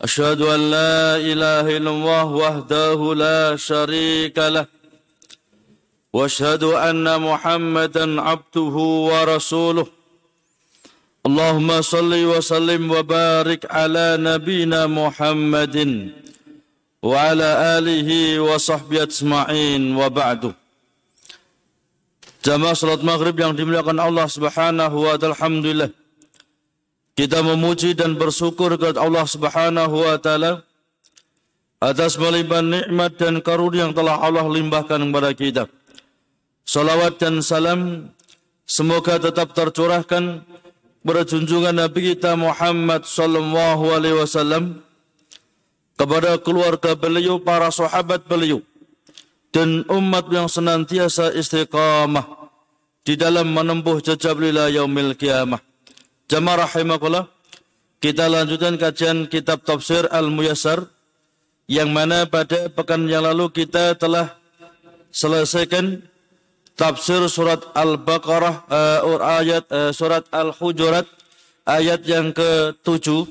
أشهد أن لا إله إلا الله وحده لا شريك له وأشهد أن محمدا عبده ورسوله اللهم صل وسلم وبارك على نبينا محمد وعلى آله وصحبه أجمعين وبعده Jamaah salat maghrib yang dimuliakan Allah subhanahu wa ta'ala alhamdulillah Kita memuji dan bersyukur kepada Allah Subhanahu wa taala atas melimpah nikmat dan karunia yang telah Allah limpahkan kepada kita. Salawat dan salam semoga tetap tercurahkan kepada junjungan Nabi kita Muhammad sallallahu alaihi wasallam kepada keluarga beliau, para sahabat beliau dan umat yang senantiasa istiqamah di dalam menempuh jejak beliau yaumil kiamah. Jamaah rahimakullah, kita lanjutkan kajian kitab tafsir Al-Muyassar yang mana pada pekan yang lalu kita telah selesaikan tafsir surat Al-Baqarah uh, ayat uh, surat Al-Hujurat ayat yang ke-7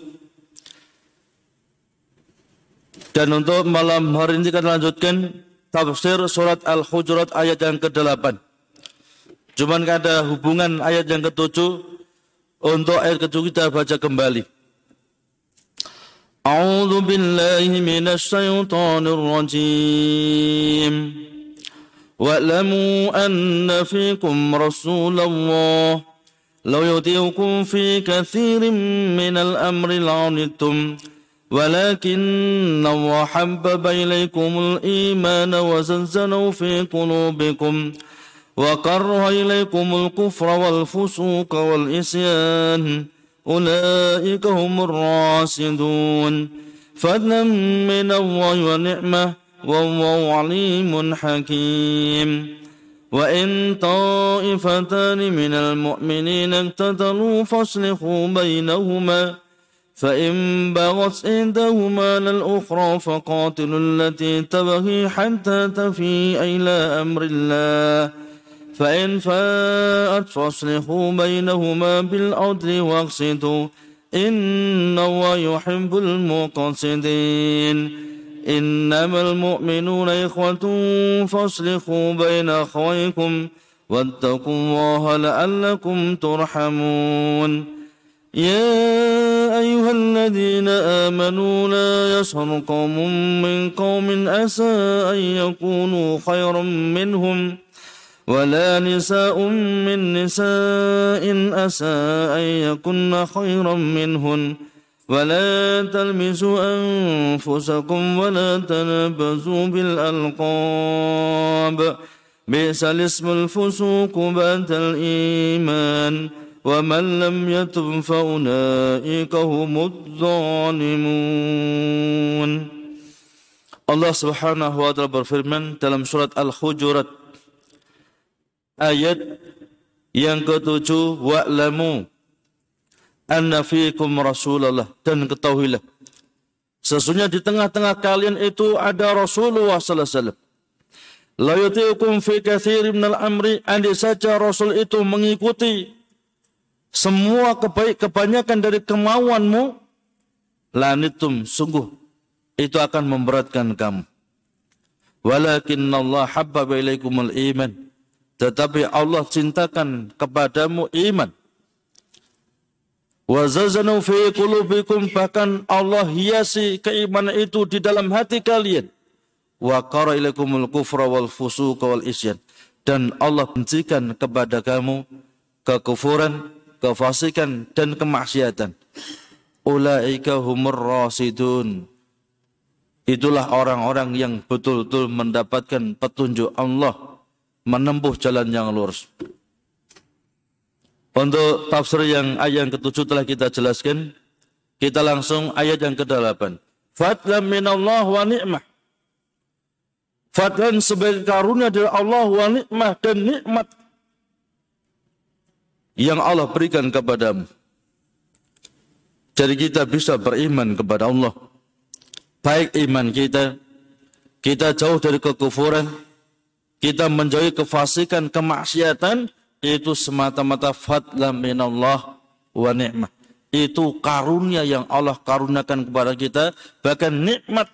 dan untuk malam hari ini kita lanjutkan tafsir surat Al-Hujurat ayat yang ke-8 cuman ada hubungan ayat yang ke-7 untuk ayat kedua kita baca kembali. أعوذ بالله من الشيطان الرجيم واعلموا أن فيكم رسول الله لو يطيعكم في كثير من الأمر لعنتم ولكن الله حبب إليكم الإيمان وزلزلوا في قلوبكم وكره إليكم الكفر والفسوق والإسيان. أولئك هم الراشدون. فضلا من الله ونعمة والله عليم حكيم. وإن طائفتان من المؤمنين اقتتلوا فاصلحوا بينهما. فإن بغت إحداهما للأخرى فقاتلوا التي تبغي حتى تفيء إلى أمر الله. فإن فاءت فاصلحوا بينهما بالعدل واقسطوا إن الله يحب المقسطين إنما المؤمنون إخوة فاصلحوا بين أخويكم واتقوا الله لعلكم ترحمون. يا أيها الذين آمنوا لا يسهر قوم من قوم أسى أن يكونوا خيرا منهم ولا نساء من نساء أسى أن يكن خيرا منهن. ولا تلمسوا أنفسكم ولا تنبزوا بالألقاب. بئس الاسم الفسوق بعد الإيمان. ومن لم يتب فأولئك هم الظالمون. Allah Subhanahu wa taala dalam surat Al-Hujurat ayat yang ketujuh wa'lamu anna fiikum rasulullah dan ketahuilah sesungguhnya di tengah-tengah kalian itu ada Rasulullah sallallahu alaihi wasallam. La fi katsirin minal amri. Andai saja Rasul itu mengikuti semua kebaik kebanyakan dari kemauanmu lanitum sungguh itu akan memberatkan kamu. Walakin Allah habbaba ilaikumul iman tetapi Allah cintakan kepadamu iman. Wa zazanu fi qulubikum bahkan Allah hiasi keimanan itu di dalam hati kalian. Wa qara ilaikumul kufra wal fusuq wal isyan. Dan Allah bencikan kepada kamu kekufuran, kefasikan dan kemaksiatan. Ulaika humur rasidun. Itulah orang-orang yang betul-betul mendapatkan petunjuk Allah menempuh jalan yang lurus. Untuk tafsir yang ayat yang ketujuh telah kita jelaskan, kita langsung ayat yang ke-8. fadlan min Allah wa ni'mah. Fadlan sebagai karunia dari Allah wa ni'mah dan nikmat yang Allah berikan kepadamu. Jadi kita bisa beriman kepada Allah. Baik iman kita, kita jauh dari kekufuran, kita menjauhi kefasikan, kemaksiatan, itu semata-mata fadlan minallah wa ni'mah. Itu karunia yang Allah karuniakan kepada kita, bahkan nikmat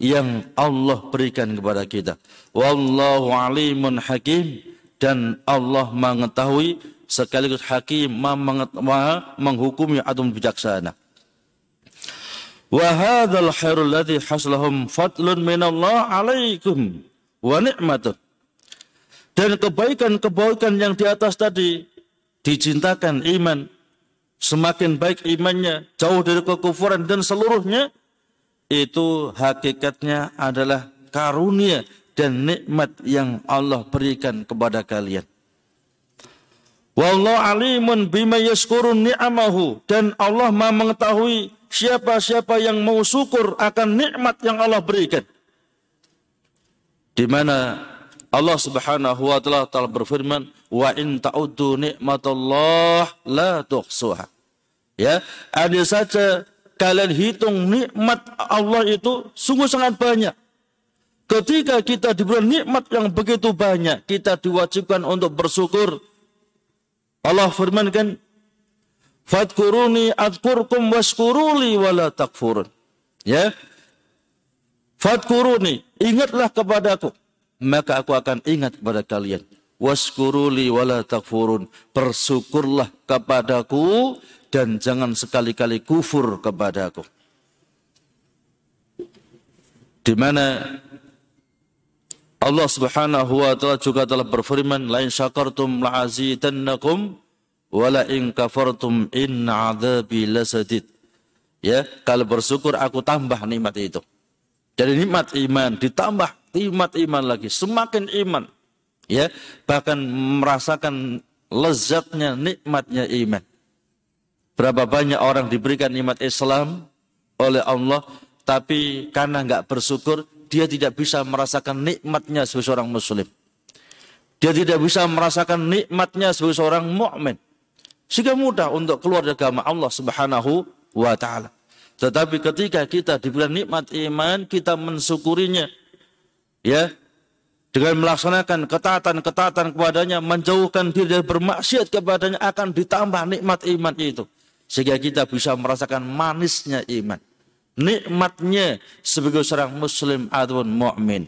yang Allah berikan kepada kita. Wallahu alimun hakim dan Allah mengetahui sekaligus hakim maha menghukumi adum bijaksana. Wa hadzal khairul ladzi haslahum fadlun minallah alaikum wa ni'matun. Dan kebaikan-kebaikan yang di atas tadi dicintakan iman, semakin baik imannya, jauh dari kekufuran dan seluruhnya itu hakikatnya adalah karunia dan nikmat yang Allah berikan kepada kalian. Wallahu alimun bima yaskurun ni'amahu. Dan Allah maha mengetahui siapa-siapa yang mau syukur akan nikmat yang Allah berikan. Di mana Allah Subhanahu wa taala telah berfirman, "Wa in ta'uddu nikmatallah la tuhsuha." Ya, ada saja kalian hitung nikmat Allah itu sungguh sangat banyak. Ketika kita diberi nikmat yang begitu banyak, kita diwajibkan untuk bersyukur Allah firmankan, Fadkuruni adkurkum waskuruli wala takfurun. Ya. Fadkuruni, ingatlah kepadaku. Maka aku akan ingat kepada kalian. Waskuruli wala takfurun. Bersyukurlah kepadaku dan jangan sekali-kali kufur kepadaku. Di mana Allah Subhanahu wa taala juga telah berfirman, "La in syakartum la'azidannakum wa la in kafartum in 'adzabi lasadid." Ya, kalau bersyukur aku tambah nikmat itu. Jadi nikmat iman ditambah nikmat iman lagi, semakin iman. Ya, bahkan merasakan lezatnya nikmatnya iman. Berapa banyak orang diberikan nikmat Islam oleh Allah, tapi karena nggak bersyukur, dia tidak bisa merasakan nikmatnya sebagai seorang muslim. Dia tidak bisa merasakan nikmatnya sebagai seorang mukmin. Sehingga mudah untuk keluar dari agama Allah Subhanahu wa taala. Tetapi ketika kita diberi nikmat iman, kita mensyukurinya. Ya, dengan melaksanakan ketaatan-ketaatan kepadanya, menjauhkan diri dari bermaksiat kepadanya akan ditambah nikmat iman itu. Sehingga kita bisa merasakan manisnya iman. Nikmatnya sebagai seorang muslim ataupun mukmin.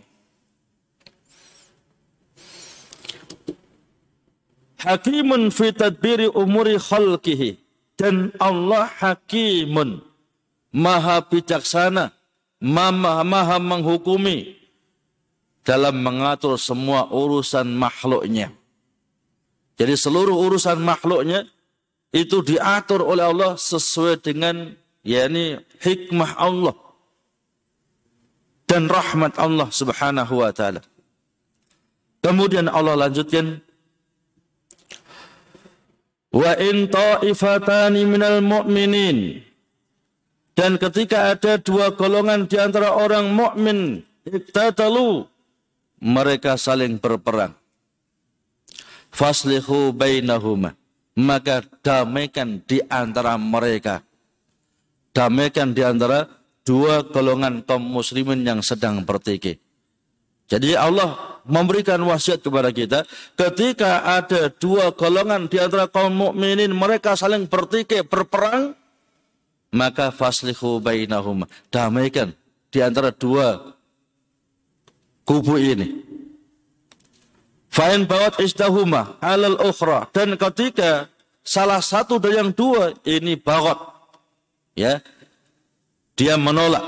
Hakimun fi tadbiri umuri khalqihi. Dan Allah hakimun. Maha bijaksana. Maha, maha menghukumi dalam mengatur semua urusan makhluknya. Jadi seluruh urusan makhluknya itu diatur oleh Allah sesuai dengan yakni hikmah Allah dan rahmat Allah Subhanahu wa taala. Kemudian Allah lanjutkan Wa in ta'ifatani minal mu'minin dan ketika ada dua golongan di antara orang mukmin iktatalu mereka saling berperang. Faslihu bainahuma. Maka damaikan di antara mereka. Damaikan di antara dua golongan kaum muslimin yang sedang bertikai. Jadi Allah memberikan wasiat kepada kita ketika ada dua golongan di antara kaum mukminin mereka saling bertikai berperang maka faslihu bainahum damaikan di antara dua kubu ini. Fa'in bawat istahuma alal ukhra. Dan ketika salah satu dari yang dua ini bawat ya. Dia menolak.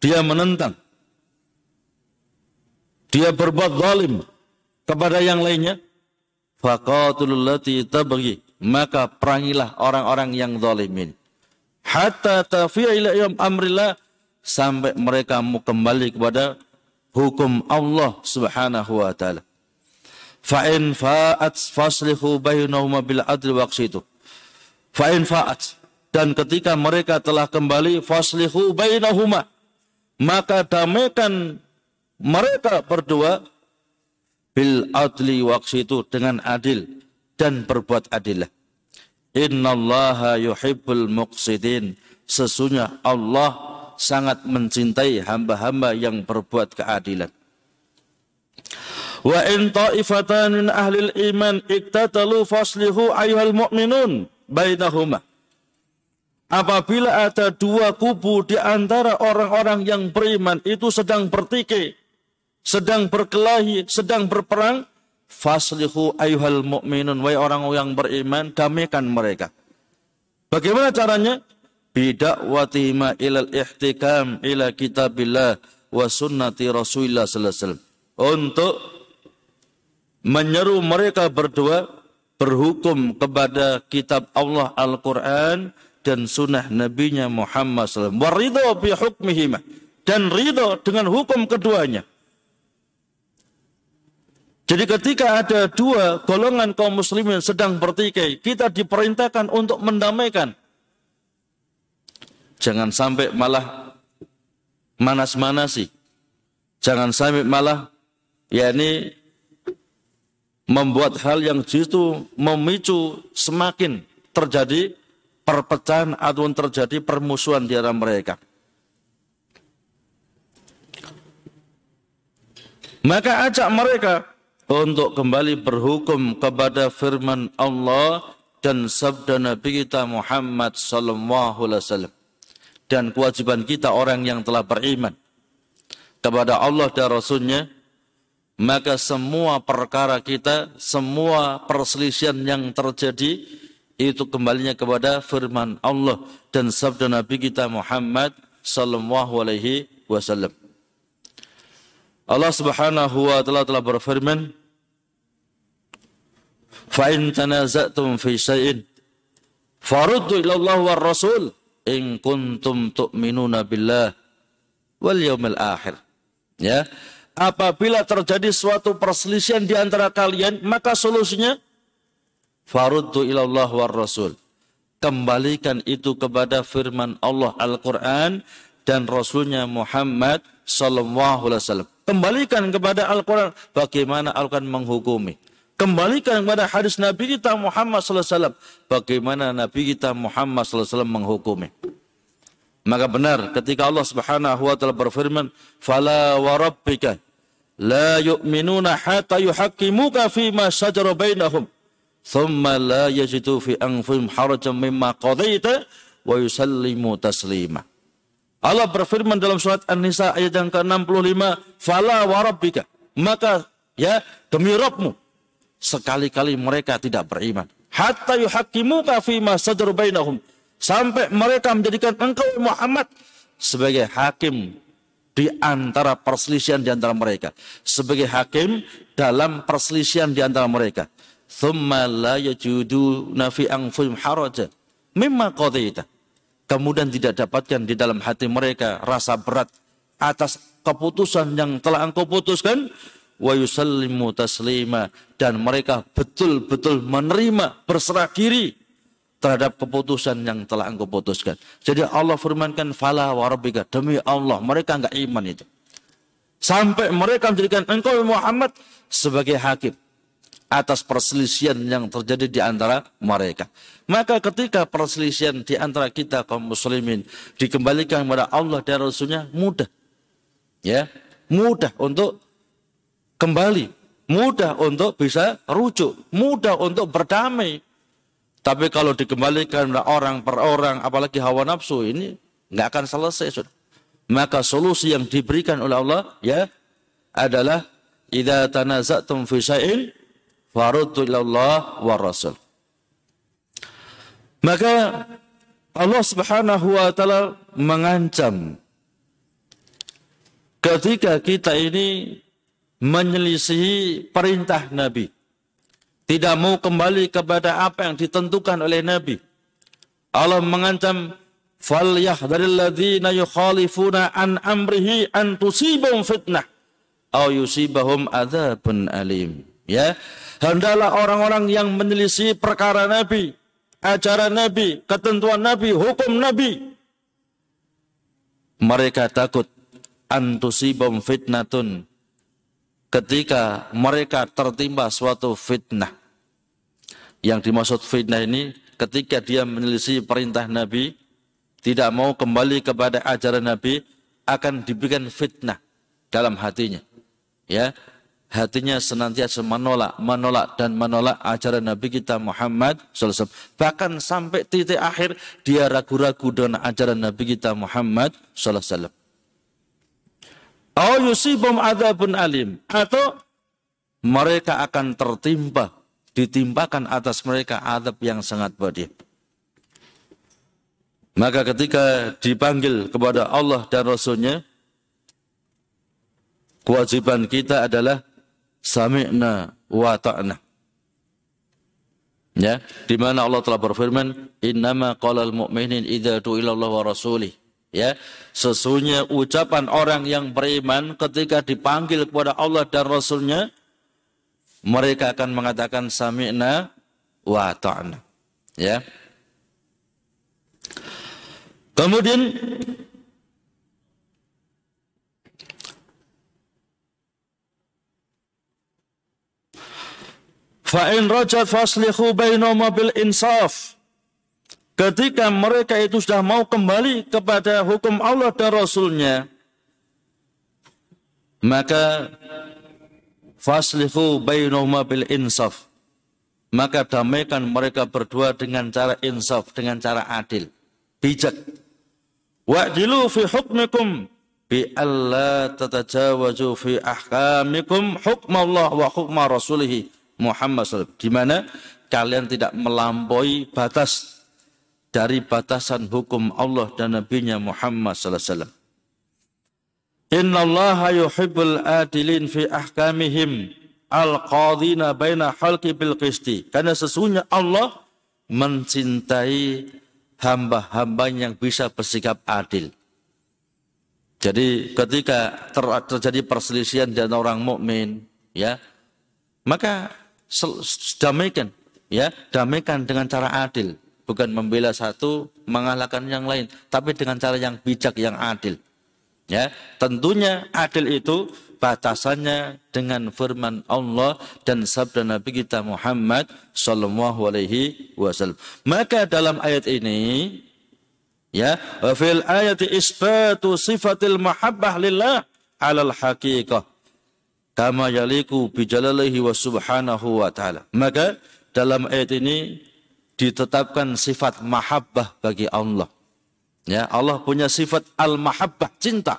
Dia menentang. Dia berbuat zalim kepada yang lainnya. Faqatul lati tabghi. Maka perangilah orang-orang yang zalimin. Hatta tafi'a ila amrillah. Sampai mereka mau kembali kepada hukum Allah Subhanahu wa taala fa in fa'at faslihu bainahuma bil adli waqsitu fa in fa'at dan ketika mereka telah kembali faslihu bainahuma maka damaikan mereka berdua bil adli waqsitu dengan adil dan berbuat adillah. Innallaha yuhibbul muqsidin. Sesungguhnya Allah sangat mencintai hamba-hamba yang berbuat keadilan. Wa in ta'ifatan min ahli iman iktatalu faslihu ayyuhal mu'minun bainahuma. Apabila ada dua kubu di antara orang-orang yang beriman itu sedang bertikai, sedang berkelahi, sedang berperang, faslihu ayuhal mu'minun, wahai orang yang beriman, damaikan mereka. Bagaimana caranya? Bidakwatihima ilal ihtikam ila kitabillah wa sunnati rasulillah sallallahu. Untuk menyeru mereka berdua berhukum kepada kitab Allah Al-Quran dan sunnah Nabi-Nya Muhammad SAW. Waridho bi hukmihima. Dan ridho dengan hukum keduanya. Jadi ketika ada dua golongan kaum muslimin sedang bertikai, kita diperintahkan untuk mendamaikan. Jangan sampai malah manas-manasi. Jangan sampai malah yakni membuat hal yang justru memicu semakin terjadi perpecahan atau terjadi permusuhan di antara mereka. Maka ajak mereka untuk kembali berhukum kepada firman Allah dan sabda Nabi kita Muhammad sallallahu alaihi wasallam dan kewajiban kita orang yang telah beriman kepada Allah dan Rasulnya maka semua perkara kita semua perselisihan yang terjadi itu kembalinya kepada firman Allah dan sabda Nabi kita Muhammad sallallahu alaihi wasallam. Allah Subhanahu wa taala telah berfirman, "Fa in tanaza'tum fi syai'in faruddu ila Allah war Rasul in kuntum tu'minuna billah wal yawmil akhir." Ya. Apabila terjadi suatu perselisihan di antara kalian, maka solusinya faruddu ilallah war rasul. Kembalikan itu kepada firman Allah Al-Quran dan Rasulnya Muhammad Sallallahu Alaihi Wasallam. Kembalikan kepada Al-Quran bagaimana Al-Quran menghukumi. Kembalikan kepada hadis Nabi kita Muhammad Sallallahu Alaihi Wasallam bagaimana Nabi kita Muhammad Sallallahu Alaihi Wasallam menghukumi. Maka benar ketika Allah Subhanahu wa taala berfirman, "Fala wa rabbika la yu'minuna hatta yuhaqqimuka fi ma shajara bainahum." thumma la yajidu fi anfusihim harajan mimma qadaita wa yusallimu taslima. Allah berfirman dalam surat An-Nisa ayat yang ke-65, "Fala wa rabbika." Maka ya demi Rabbmu sekali-kali mereka tidak beriman. Hatta yuhaqqimuka fi ma sadar bainahum. Sampai mereka menjadikan engkau Muhammad sebagai hakim di antara perselisihan di antara mereka. Sebagai hakim dalam perselisihan di antara mereka thumma la yajudu nafi anfusihim haraja mimma qadaita kemudian tidak dapatkan di dalam hati mereka rasa berat atas keputusan yang telah engkau putuskan wa yusallimu taslima dan mereka betul-betul menerima berserah diri terhadap keputusan yang telah engkau putuskan. Jadi Allah firmankan fala wa rabbika demi Allah mereka enggak iman itu. Sampai mereka menjadikan engkau Muhammad sebagai hakim atas perselisihan yang terjadi di antara mereka. Maka ketika perselisihan di antara kita kaum muslimin dikembalikan kepada Allah dan Rasulnya mudah. Ya, mudah untuk kembali, mudah untuk bisa rujuk, mudah untuk berdamai. Tapi kalau dikembalikan orang per orang, apalagi hawa nafsu ini nggak akan selesai. Maka solusi yang diberikan oleh Allah ya adalah idza tanaza'tum fi syai'in faruddu ilallah wa rasul. Maka Allah Subhanahu wa taala mengancam ketika kita ini menyelisihi perintah Nabi. Tidak mau kembali kepada apa yang ditentukan oleh Nabi. Allah mengancam fal yahdharil ladzina yukhalifuna an amrihi an tusibahum fitnah aw yusibahum adzabun alim. Ya, hendaklah orang-orang yang menyelisih perkara Nabi ajaran Nabi, ketentuan Nabi, hukum Nabi. Mereka takut antusibum fitnatun ketika mereka tertimpa suatu fitnah. Yang dimaksud fitnah ini ketika dia menyelisih perintah Nabi, tidak mau kembali kepada ajaran Nabi, akan diberikan fitnah dalam hatinya. Ya, hatinya senantiasa menolak, menolak dan menolak ajaran Nabi kita Muhammad SAW. Bahkan sampai titik akhir dia ragu-ragu dengan ajaran Nabi kita Muhammad SAW. Au yusibum adzabun alim atau mereka akan tertimpa ditimpakan atas mereka adab yang sangat pedih. Maka ketika dipanggil kepada Allah dan Rasulnya, kewajiban kita adalah sami'na wa ta'na. Ya, di mana Allah telah berfirman, "Innama qalal mu'minin idza du'ila Allah wa rasulih." Ya, sesungguhnya ucapan orang yang beriman ketika dipanggil kepada Allah dan Rasulnya, mereka akan mengatakan sami'na wa ta'na. Ya. Kemudian Fa'in rajat faslihu bainahuma bil insaf. Ketika mereka itu sudah mau kembali kepada hukum Allah dan Rasulnya, maka faslihu bainahuma bil insaf. Maka damaikan mereka berdua dengan cara insaf, dengan cara adil, bijak. Wa'dilu fi hukmikum bi alla tatajawazu fi ahkamikum hukmallah wa hukma rasulih Muhammad SAW. Di mana kalian tidak melampaui batas dari batasan hukum Allah dan Nabi-Nya Muhammad sallallahu alaihi wasallam. Inna Allah yuhibbul adilin fi ahkamihim al-qadina baina halqi bil qisti. Karena sesungguhnya Allah mencintai hamba-hamba yang bisa bersikap adil. Jadi ketika ter terjadi perselisihan di orang mukmin, ya, maka damaikan, ya, damaikan dengan cara adil bukan membela satu mengalahkan yang lain, tapi dengan cara yang bijak, yang adil. Ya, tentunya adil itu batasannya dengan firman Allah dan sabda Nabi kita Muhammad sallallahu alaihi wasallam. Maka dalam ayat ini ya, fil ayati isbatu sifatil mahabbah lillah alal haqiqah kama yaliku bijalalihi wa subhanahu wa ta'ala. Maka dalam ayat ini ditetapkan sifat mahabbah bagi Allah. Ya, Allah punya sifat al-mahabbah, cinta.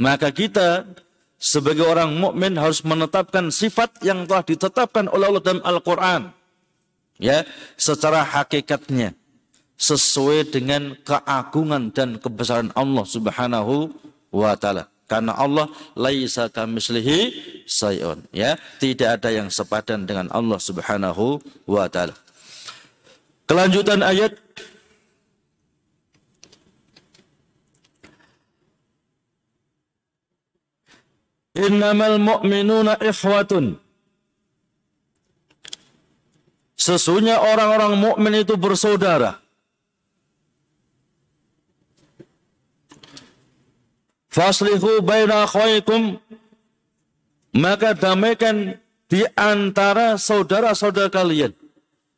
Maka kita sebagai orang mukmin harus menetapkan sifat yang telah ditetapkan oleh Allah dalam Al-Qur'an. Ya, secara hakikatnya sesuai dengan keagungan dan kebesaran Allah Subhanahu wa taala. Karena Allah laisa kamislihi sayun, ya. Tidak ada yang sepadan dengan Allah Subhanahu wa taala. Kelanjutan ayat Innamal mu'minuna ikhwatun. Sesungguhnya orang-orang mukmin itu bersaudara. Faslihu baina akhwaikum maka damaikan di antara saudara-saudara kalian.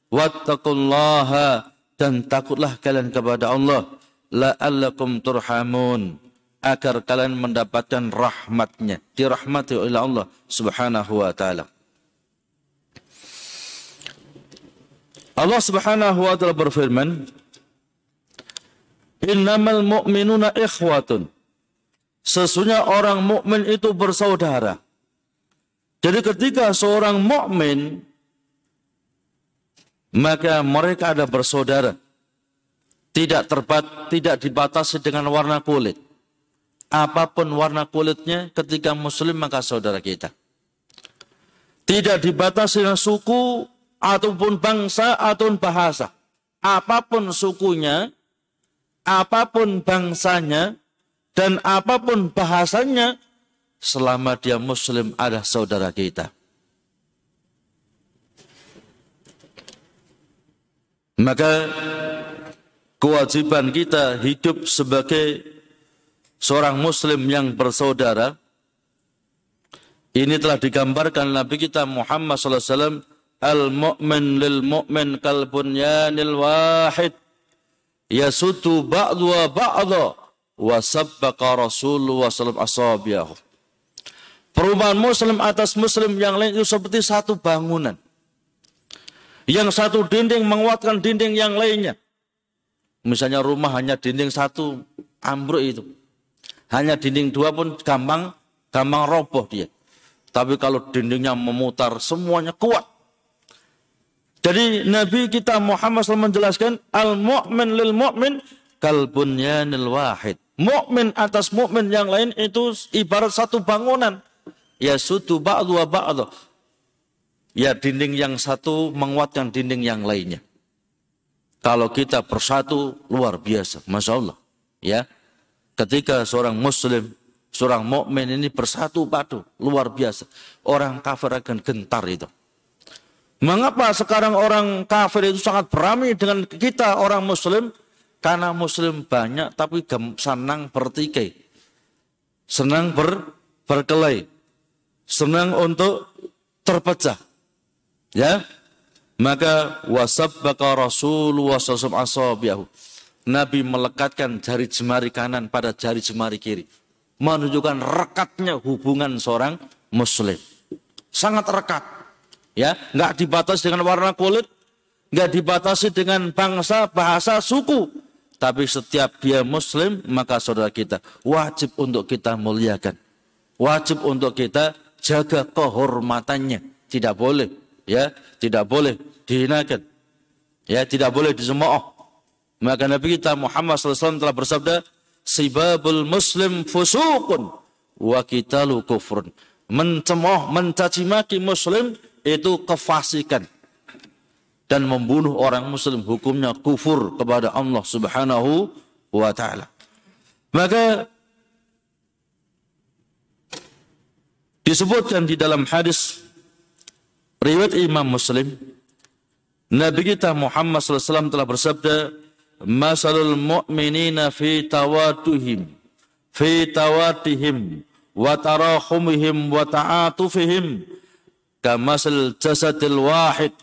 Wattaqullaha dan takutlah kalian kepada Allah. La'allakum turhamun. Agar kalian mendapatkan rahmatnya. Dirahmati oleh Allah subhanahu wa ta'ala. Allah subhanahu wa ta'ala berfirman innamal mu'minuna ikhwatun. Sesungguhnya orang mukmin itu bersaudara. Jadi ketika seorang mukmin maka mereka ada bersaudara. Tidak terbat, tidak dibatasi dengan warna kulit. Apa pun warna kulitnya ketika muslim maka saudara kita. Tidak dibatasi dengan suku ataupun bangsa ataupun bahasa. Apa pun sukunya, apa pun bangsanya, dan apa pun bahasanya, selama dia muslim adalah saudara kita. Maka kewajiban kita hidup sebagai seorang muslim yang bersaudara ini telah digambarkan Nabi kita Muhammad wasallam al-mu'min lil mu'min kal bunyanil wahid yasutu ba'du wa ba'da wa sabbaqa Rasulullah alaihi wasallam Perubahan muslim atas muslim yang lain itu seperti satu bangunan. Yang satu dinding menguatkan dinding yang lainnya. Misalnya rumah hanya dinding satu ambruk itu. Hanya dinding dua pun gampang gampang roboh dia. Tapi kalau dindingnya memutar semuanya kuat. Jadi Nabi kita Muhammad SAW menjelaskan al-mu'min lil mu'min kal bunyanil wahid. Mukmin atas mukmin yang lain itu ibarat satu bangunan ya sutu ba'du wa ba'du. Ya dinding yang satu menguatkan dinding yang lainnya. Kalau kita bersatu luar biasa, masya Allah. Ya, ketika seorang Muslim, seorang mukmin ini bersatu padu, luar biasa. Orang kafir akan gentar itu. Mengapa sekarang orang kafir itu sangat berani dengan kita orang Muslim? Karena Muslim banyak tapi senang bertikai, senang ber, berkelahi senang untuk terpecah. Ya. Maka wasabbaka Rasulullah SAW Nabi melekatkan jari jemari kanan pada jari jemari kiri. Menunjukkan rekatnya hubungan seorang muslim. Sangat rekat. Ya, nggak dibatasi dengan warna kulit, nggak dibatasi dengan bangsa, bahasa, suku. Tapi setiap dia muslim, maka saudara kita wajib untuk kita muliakan. Wajib untuk kita jaga kehormatannya. Tidak boleh, ya, tidak boleh dihinakan. Ya, tidak boleh dicemooh. Maka Nabi kita Muhammad SAW telah bersabda, Sibabul muslim fusukun wa kitalu kufrun. Mencemooh, mencaci maki muslim itu kefasikan. Dan membunuh orang muslim hukumnya kufur kepada Allah subhanahu wa ta'ala. Maka Disebutkan di dalam hadis riwayat Imam Muslim Nabi kita Muhammad SAW telah bersabda Masalul mu'minina fi tawaduhim fi tawadihim wa tarahumihim wa ta'atufihim kamasal jasadil wahid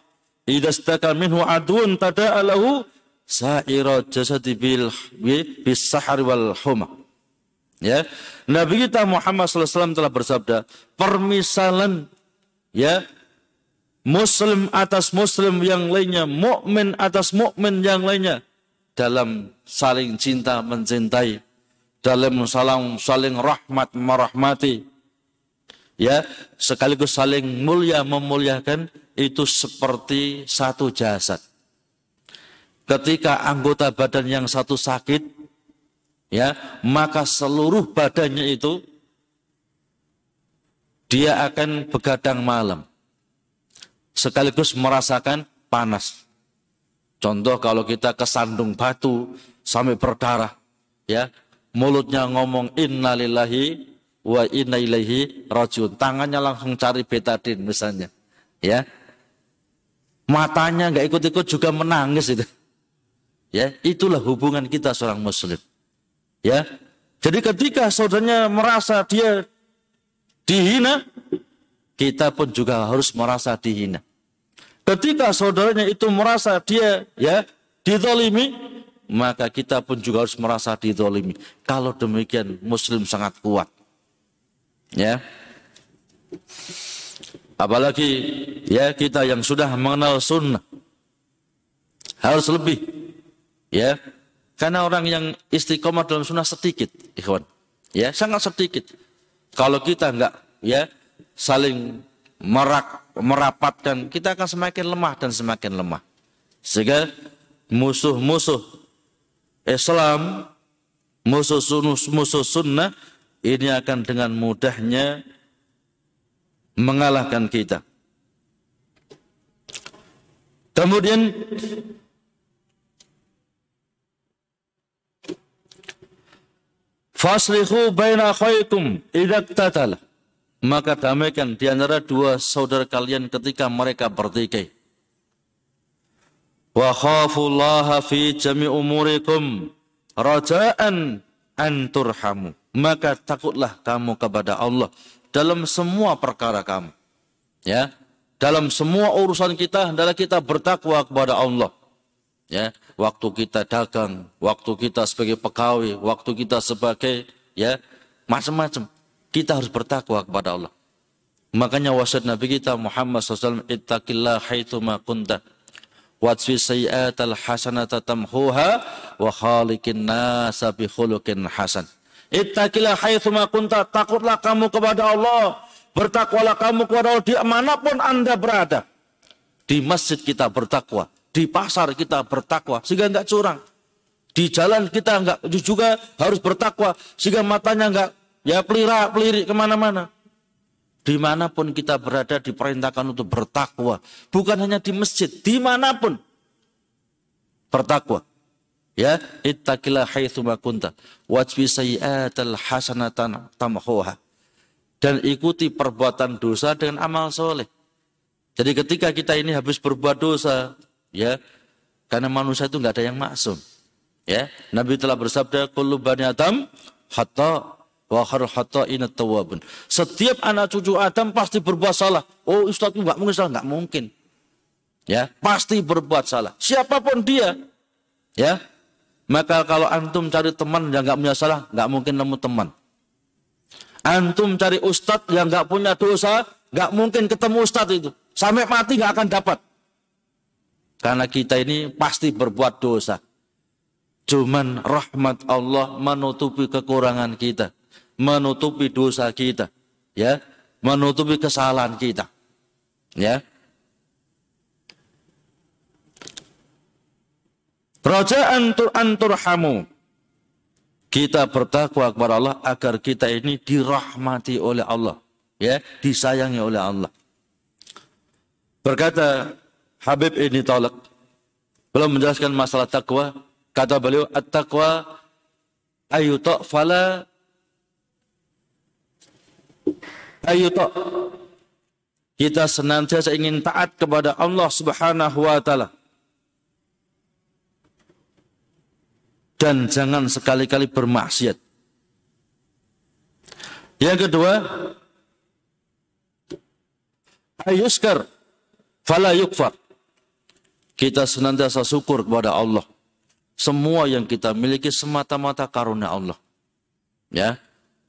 idza istaka minhu adun tada'a lahu sa'ira jasadi bil wal humah. Ya, Nabi kita Muhammad SAW telah bersabda, permisalan ya Muslim atas Muslim yang lainnya, mukmin atas mukmin yang lainnya dalam saling cinta mencintai, dalam saling saling rahmat merahmati, ya sekaligus saling mulia memuliakan itu seperti satu jasad. Ketika anggota badan yang satu sakit, ya maka seluruh badannya itu dia akan begadang malam sekaligus merasakan panas. Contoh kalau kita kesandung batu sampai berdarah ya mulutnya ngomong innalillahi wa inna ilaihi rajiun. Tangannya langsung cari betadin misalnya ya. Matanya nggak ikut-ikut juga menangis itu ya. Itulah hubungan kita seorang muslim Ya. Jadi ketika saudaranya merasa dia dihina, kita pun juga harus merasa dihina. Ketika saudaranya itu merasa dia ya didolimi, maka kita pun juga harus merasa didolimi. Kalau demikian Muslim sangat kuat. Ya. Apalagi ya kita yang sudah mengenal sunnah harus lebih ya karena orang yang istiqomah dalam sunnah sedikit, ikhwan. Ya, sangat sedikit. Kalau kita enggak ya saling merak, merapatkan, kita akan semakin lemah dan semakin lemah. Sehingga musuh-musuh Islam, musuh sunnah, musuh sunnah ini akan dengan mudahnya mengalahkan kita. Kemudian Faslihu baina akhaikum idza tatala. Maka damaikan di antara dua saudara kalian ketika mereka bertikai. wa khafullaha fi jami umurikum raja'an an turhamu. Maka takutlah kamu kepada Allah dalam semua perkara kamu. Ya, dalam semua urusan kita adalah kita bertakwa kepada Allah. Ya, waktu kita dagang, waktu kita sebagai pegawai, waktu kita sebagai ya macam-macam. Kita harus bertakwa kepada Allah. Makanya wasiat Nabi kita Muhammad SAW, Ittaqillah haithuma kunta Watsfi sayyatal hasanata tamhuha wa khaliqin nasa bi khuluqin hasan. Ittaqilah haitsuma kunta, takutlah kamu kepada Allah. Bertakwalah kamu kepada Allah di mana pun Anda berada. Di masjid kita bertakwa, di pasar kita bertakwa sehingga enggak curang. Di jalan kita enggak juga harus bertakwa sehingga matanya enggak ya pelira pelirik ke mana-mana. Di mana pun kita berada diperintahkan untuk bertakwa. Bukan hanya di masjid, di mana pun. Bertakwa. Ya, ittaqillah haitsuma kunta. Wajbi sayyi'atal hasanatan tamhuha. Dan ikuti perbuatan dosa dengan amal soleh. Jadi ketika kita ini habis berbuat dosa, ya, karena manusia itu nggak ada yang maksum. Ya, Nabi telah bersabda, "Kullu bani Adam hatta Setiap anak cucu Adam pasti berbuat salah. Oh Ustaz nggak mungkin salah. Nggak mungkin. Ya, pasti berbuat salah. Siapa pun dia. Ya, maka kalau antum cari teman yang nggak punya salah, nggak mungkin nemu teman. Antum cari ustadz yang nggak punya dosa, nggak mungkin ketemu ustadz itu. Sampai mati nggak akan dapat. Karena kita ini pasti berbuat dosa. Cuman rahmat Allah menutupi kekurangan kita menutupi dosa kita, ya, menutupi kesalahan kita. Ya. Raja antur anturhamu. Kita bertakwa kepada Allah agar kita ini dirahmati oleh Allah, ya, disayangi oleh Allah. Berkata Habib ini tolak belum menjelaskan masalah takwa, kata beliau at-taqwa ayu fala Ayo tok. Kita senantiasa ingin taat kepada Allah Subhanahu wa taala. Dan jangan sekali-kali bermaksiat. Yang kedua, ayuskar fala yukfar. Kita senantiasa syukur kepada Allah. Semua yang kita miliki semata-mata karunia Allah. Ya,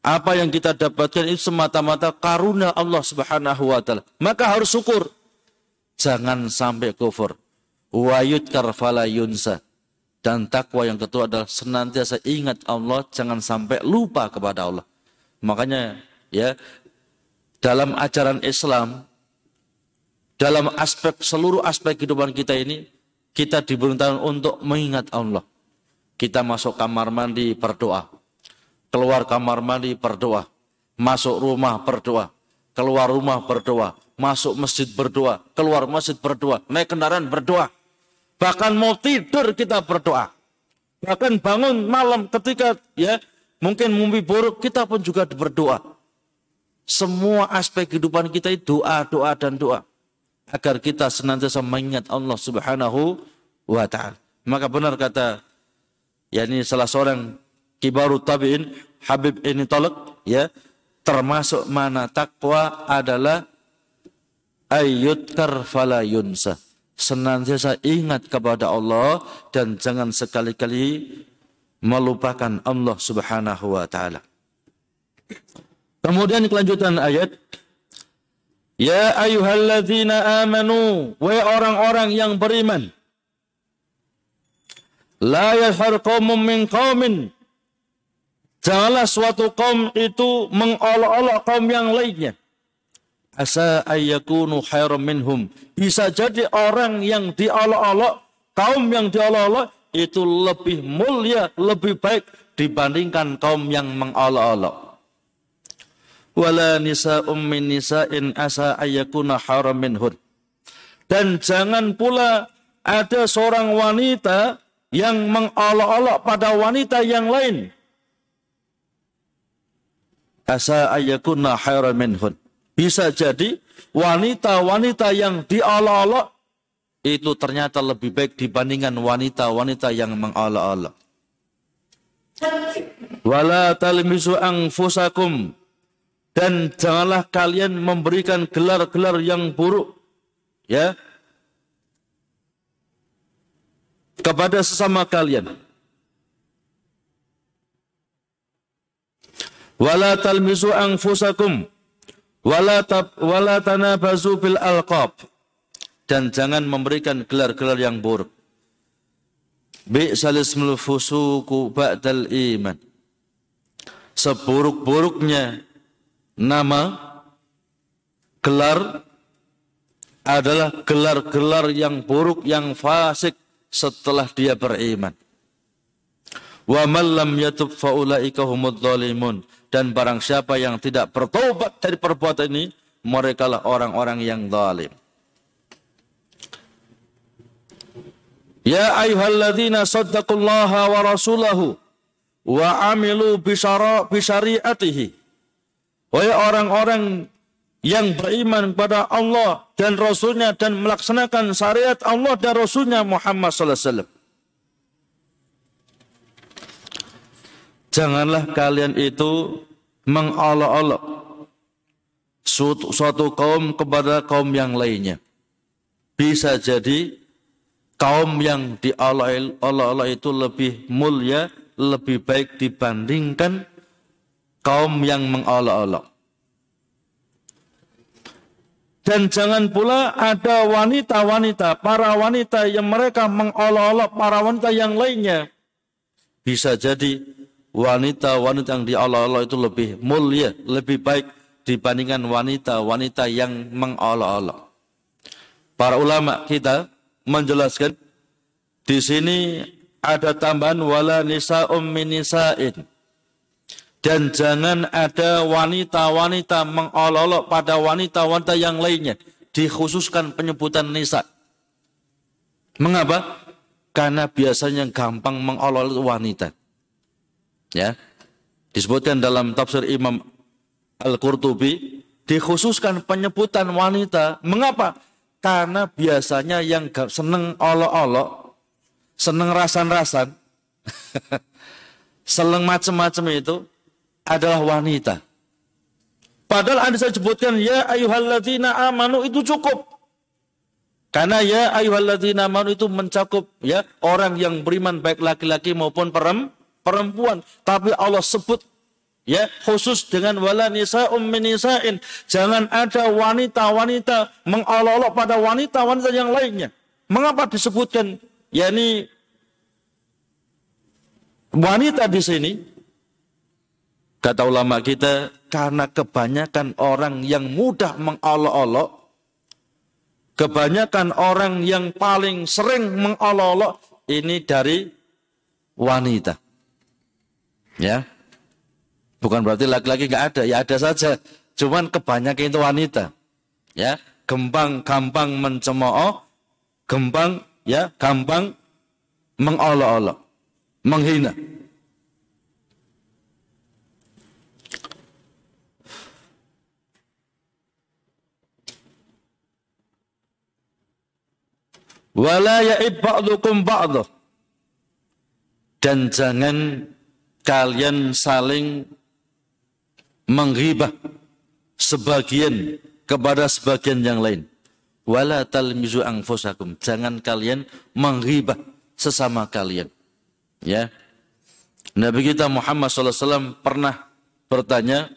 apa yang kita dapatkan itu semata-mata karuna Allah Subhanahu wa taala. Maka harus syukur. Jangan sampai kufur. Wa yudkar fala yunsa. Dan takwa yang kedua adalah senantiasa ingat Allah, jangan sampai lupa kepada Allah. Makanya ya dalam ajaran Islam dalam aspek seluruh aspek kehidupan kita ini kita diberitakan untuk mengingat Allah. Kita masuk kamar mandi berdoa keluar kamar mandi berdoa, masuk rumah berdoa, keluar rumah berdoa, masuk masjid berdoa, keluar masjid berdoa, naik kendaraan berdoa. Bahkan mau tidur kita berdoa. Bahkan bangun malam ketika ya mungkin mimpi buruk kita pun juga berdoa. Semua aspek kehidupan kita itu doa, doa dan doa agar kita senantiasa mengingat Allah Subhanahu wa taala. Maka benar kata yakni salah seorang kibarut tabi'in Habib ini tolak ya. Termasuk mana takwa adalah ayut karfala yunsa. Senantiasa ingat kepada Allah dan jangan sekali-kali melupakan Allah Subhanahu wa taala. Kemudian kelanjutan ayat. Ya ayyuhalladzina amanu wa orang-orang yang beriman. La yashar qaumun min qaumin Janganlah suatu kaum itu mengolok-olok kaum yang lainnya. Asa ayyakunu khairan minhum. Bisa jadi orang yang diolok-olok, kaum yang diolok-olok itu lebih mulia, lebih baik dibandingkan kaum yang mengolok-olok. Wala nisa'um min nisa'in asa ayyakuna haram minhun. Dan jangan pula ada seorang wanita yang mengolok-olok pada wanita yang lain asa ayakunna khairan minhun. Bisa jadi wanita-wanita yang diolok-olok itu ternyata lebih baik dibandingkan wanita-wanita yang mengolok-olok. Wala talmisu anfusakum dan janganlah kalian memberikan gelar-gelar yang buruk ya kepada sesama kalian. Wala talmisu anfusakum wala tab wala tanabazu bil alqab dan jangan memberikan gelar-gelar yang buruk. Bi'sal ismul fusuku ba'dal iman seburuk-buruknya nama gelar adalah gelar-gelar yang buruk yang fasik setelah dia beriman. Wa man lam yatub faulaika humudz dan barang siapa yang tidak bertobat dari perbuatan ini mereka lah orang-orang yang zalim. Ya ayyuhalladzina saddaqullaha wa rasulahu wa amilu bisyara bisyariatihi. Wahai orang-orang yang beriman kepada Allah dan Rasulnya dan melaksanakan syariat Allah dan Rasulnya Muhammad sallallahu alaihi wasallam. Janganlah kalian itu mengolok-olok suatu, suatu kaum kepada kaum yang lainnya. Bisa jadi kaum yang diolok-olok itu lebih mulia lebih baik dibandingkan kaum yang mengolok-olok. Dan jangan pula ada wanita-wanita, para wanita yang mereka mengolok-olok para wanita yang lainnya. Bisa jadi wanita-wanita yang diolok-olok itu lebih mulia, lebih baik dibandingkan wanita-wanita yang mengolok-olok. Para ulama kita menjelaskan di sini ada tambahan wala nisa'um min nisa'in. Dan jangan ada wanita-wanita mengolok pada wanita-wanita yang lainnya. Dikhususkan penyebutan nisa. Mengapa? Karena biasanya gampang mengolok wanita. Ya. Disebutkan dalam tafsir Imam Al-Qurtubi. Dikhususkan penyebutan wanita. Mengapa? Karena biasanya yang seneng olok-olok seneng rasan-rasan, seneng macam-macam itu adalah wanita. Padahal Anda saya sebutkan ya ayuhalladzina amanu itu cukup. Karena ya ayuhalladzina amanu itu mencakup ya orang yang beriman baik laki-laki maupun perempuan. Tapi Allah sebut ya khusus dengan wala nisa ummin nisa'in. Jangan ada wanita-wanita mengolok-olok pada wanita-wanita yang lainnya. Mengapa disebutkan yakni wanita di sini kata ulama kita karena kebanyakan orang yang mudah mengolok-olok kebanyakan orang yang paling sering mengolok-olok ini dari wanita ya. Bukan berarti laki-laki nggak ada ya ada saja. Cuman kebanyakan itu wanita. Ya. Gampang gampang mencemooh. Gampang ya gampang mengolok-olok, menghina. Wala ya'ib. Dan jangan kalian saling menghibah sebagian kepada sebagian yang lain wala talmizu anfusakum. Jangan kalian menghibah sesama kalian. Ya. Nabi kita Muhammad SAW pernah bertanya,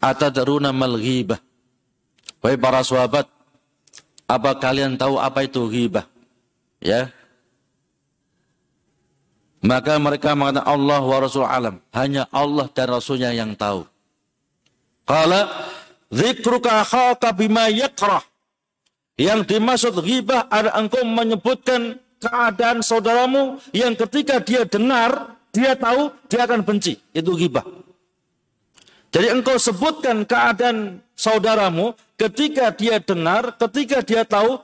Atadaruna mal ghibah. Wahai para sahabat, apa kalian tahu apa itu ghibah? Ya. Maka mereka mengatakan Allah wa Rasul alam. Hanya Allah dan Rasulnya yang tahu. Kala Zikruka akhaka bima yakrah. Yang dimaksud ghibah ada engkau menyebutkan keadaan saudaramu yang ketika dia dengar, dia tahu, dia akan benci. Itu ghibah. Jadi engkau sebutkan keadaan saudaramu ketika dia dengar, ketika dia tahu,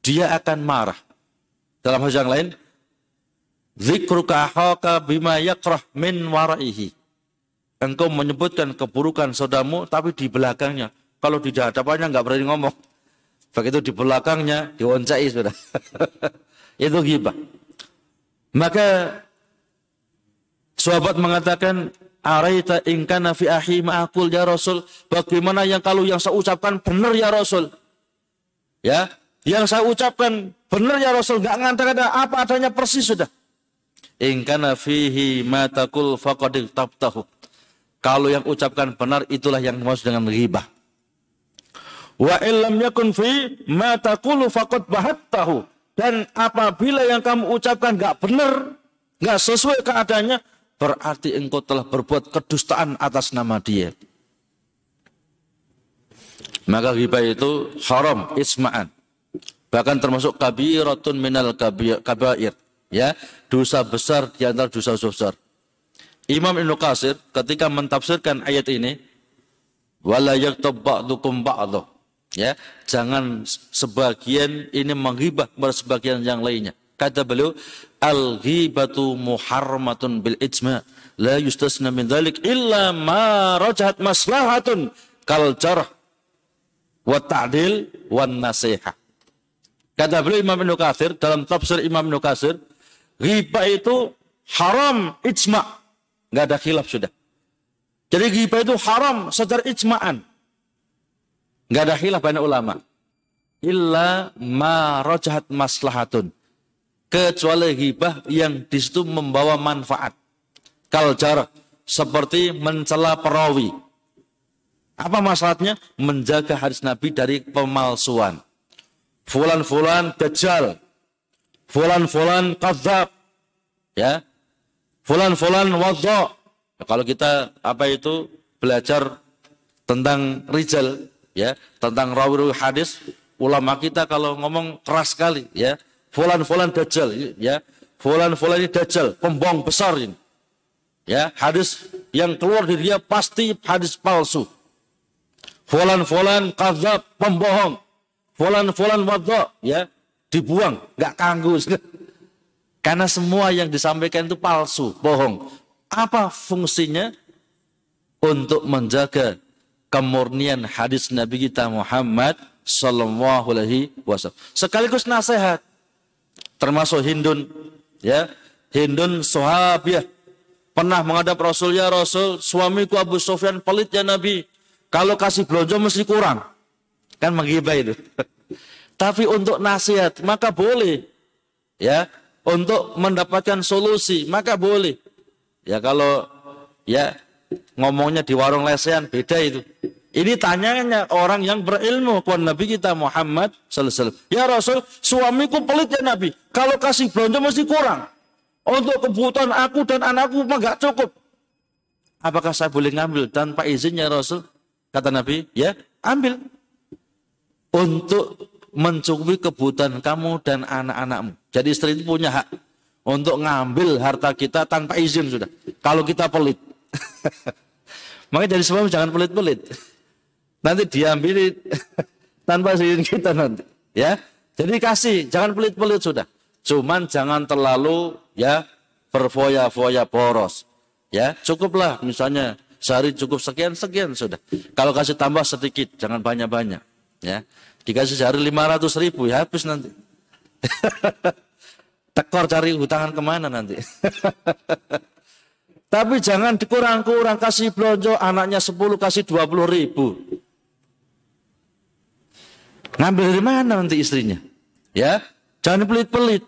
dia akan marah. Dalam hal yang lain, zikruka akhaka bima yakrah min waraihi engkau menyebutkan keburukan saudamu tapi di belakangnya. Kalau di hadapannya nggak berani ngomong. begitu di belakangnya diwancai sudah. itu ghibah. Maka sahabat mengatakan, Araita ingkana fi ahi ma'akul ya Rasul. Bagaimana yang kalau yang saya ucapkan benar ya Rasul? Ya, yang saya ucapkan benar ya Rasul. Gak ngantar ada apa adanya persis sudah. Ingkana fihi matakul faqadil tabtahu. Kalau yang ucapkan benar itulah yang maksud dengan ghibah. Wa illam yakun fi matakulu faqad bahattahu. Dan apabila yang kamu ucapkan gak benar, gak sesuai keadaannya, berarti engkau telah berbuat kedustaan atas nama dia. Maka ghibah itu haram isma'an. Bahkan termasuk kabiratun minal kabair. Ya, dosa besar di antara dosa besar. Imam Ibn Qasir ketika mentafsirkan ayat ini, wala yaktab ba'dukum ba'duh. Ya, jangan sebagian ini menghibah kepada sebagian yang lainnya. Kata beliau, al-ghibatu muharramatun bil ijma. La yustasna min dhalik illa ma rajahat maslahatun kal jarh wa ta'dil wa nasiha. Kata beliau Imam Ibn Kathir, dalam tafsir Imam Ibn Kathir, ghibah itu haram ijma. Nggak ada khilaf sudah. Jadi ghibah itu haram secara ijma'an. Nggak ada khilaf banyak ulama. Illa ma rajahat maslahatun kecuali hibah yang di situ membawa manfaat. Kaljar seperti mencela perawi. Apa masalahnya? Menjaga hadis Nabi dari pemalsuan. Fulan-fulan dajjal. Fulan-fulan kadzab. Ya. Fulan-fulan wadha. Kalau kita apa itu belajar tentang rijal ya, tentang rawi-rawi hadis, ulama kita kalau ngomong keras sekali ya fulan-fulan dajjal ya. Fulan-fulan ini dajjal, pembohong besar ini. Ya, hadis yang keluar dari dia pasti hadis palsu. Fulan-fulan kadzab, pembohong. Fulan-fulan wadha, ya, dibuang, nggak kanggu. Karena semua yang disampaikan itu palsu, bohong. Apa fungsinya? Untuk menjaga kemurnian hadis Nabi kita Muhammad Sallallahu Alaihi Wasallam. Sekaligus nasihat termasuk Hindun ya Hindun sahabiah pernah menghadap Rasul ya Rasul suamiku Abu Sufyan pelit ya Nabi kalau kasih belanja mesti kurang kan menghibah itu tapi untuk nasihat maka boleh ya untuk mendapatkan solusi maka boleh ya kalau ya ngomongnya di warung lesehan beda itu ini tanyanya orang yang berilmu kepada Nabi kita Muhammad sallallahu Ya Rasul, suamiku pelit ya Nabi. Kalau kasih belanja mesti kurang. Untuk kebutuhan aku dan anakku mah gak cukup. Apakah saya boleh ngambil tanpa izin ya Rasul? Kata Nabi, ya ambil. Untuk mencukupi kebutuhan kamu dan anak-anakmu. Jadi istri itu punya hak untuk ngambil harta kita tanpa izin sudah. Kalau kita pelit. Makanya jadi sebab jangan pelit-pelit. Nanti diambil tanpa izin kita nanti. Ya, jadi kasih, jangan pelit-pelit sudah. Cuman jangan terlalu ya berfoya-foya boros. Ya, cukuplah misalnya sehari cukup sekian sekian sudah. Kalau kasih tambah sedikit, jangan banyak-banyak. Ya, dikasih sehari 500 ribu ya habis nanti. Tekor cari hutangan ke mana nanti. Tapi jangan dikurang-kurang kasih belanja anaknya 10 kasih 20 ribu. Ngambil dari mana nanti istrinya? Ya, jangan pelit-pelit.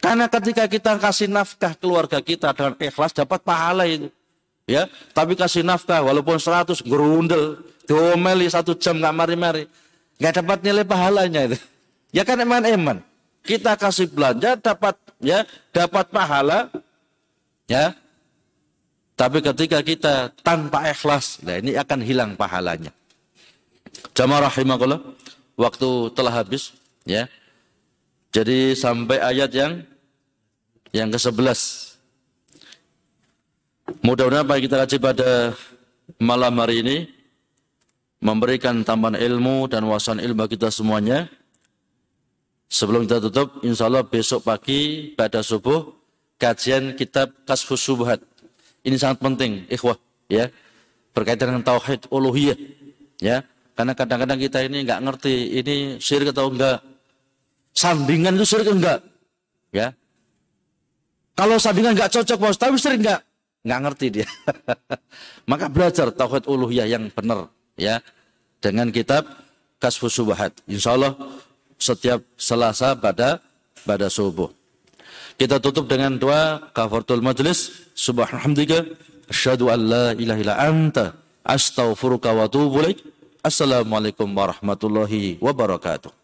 Karena ketika kita kasih nafkah keluarga kita dengan ikhlas dapat pahala itu. Ya, tapi kasih nafkah walaupun 100 gerundel, diomeli satu jam nggak mari-mari, nggak dapat nilai pahalanya itu. Ya kan eman-eman. Kita kasih belanja dapat ya dapat pahala, ya. Tapi ketika kita tanpa ikhlas, nah ini akan hilang pahalanya. Jamaah rahimakallah, waktu telah habis ya. Jadi sampai ayat yang yang ke-11. Mudah-mudahan apa kita kaji pada malam hari ini memberikan tambahan ilmu dan wawasan ilmu kita semuanya. Sebelum kita tutup, insya Allah besok pagi pada subuh kajian kitab Kasfus Subhat. Ini sangat penting, ikhwah, ya. Berkaitan dengan tauhid uluhiyah, ya Karena kadang-kadang kita ini nggak ngerti ini syirik atau enggak. Sandingan itu syirik enggak? Ya. Kalau sandingan nggak cocok bos, tapi syirik enggak? Nggak ngerti dia. Maka belajar tauhid uluhiyah yang benar ya dengan kitab Kasfus Subahat. Insya Allah setiap Selasa pada pada subuh. Kita tutup dengan doa kafaratul majlis. Subhanallah. Asyhadu an la ilaha illa anta astaghfiruka wa atubu ilaik. Assalamualaikum warahmatullahi wabarakatuh.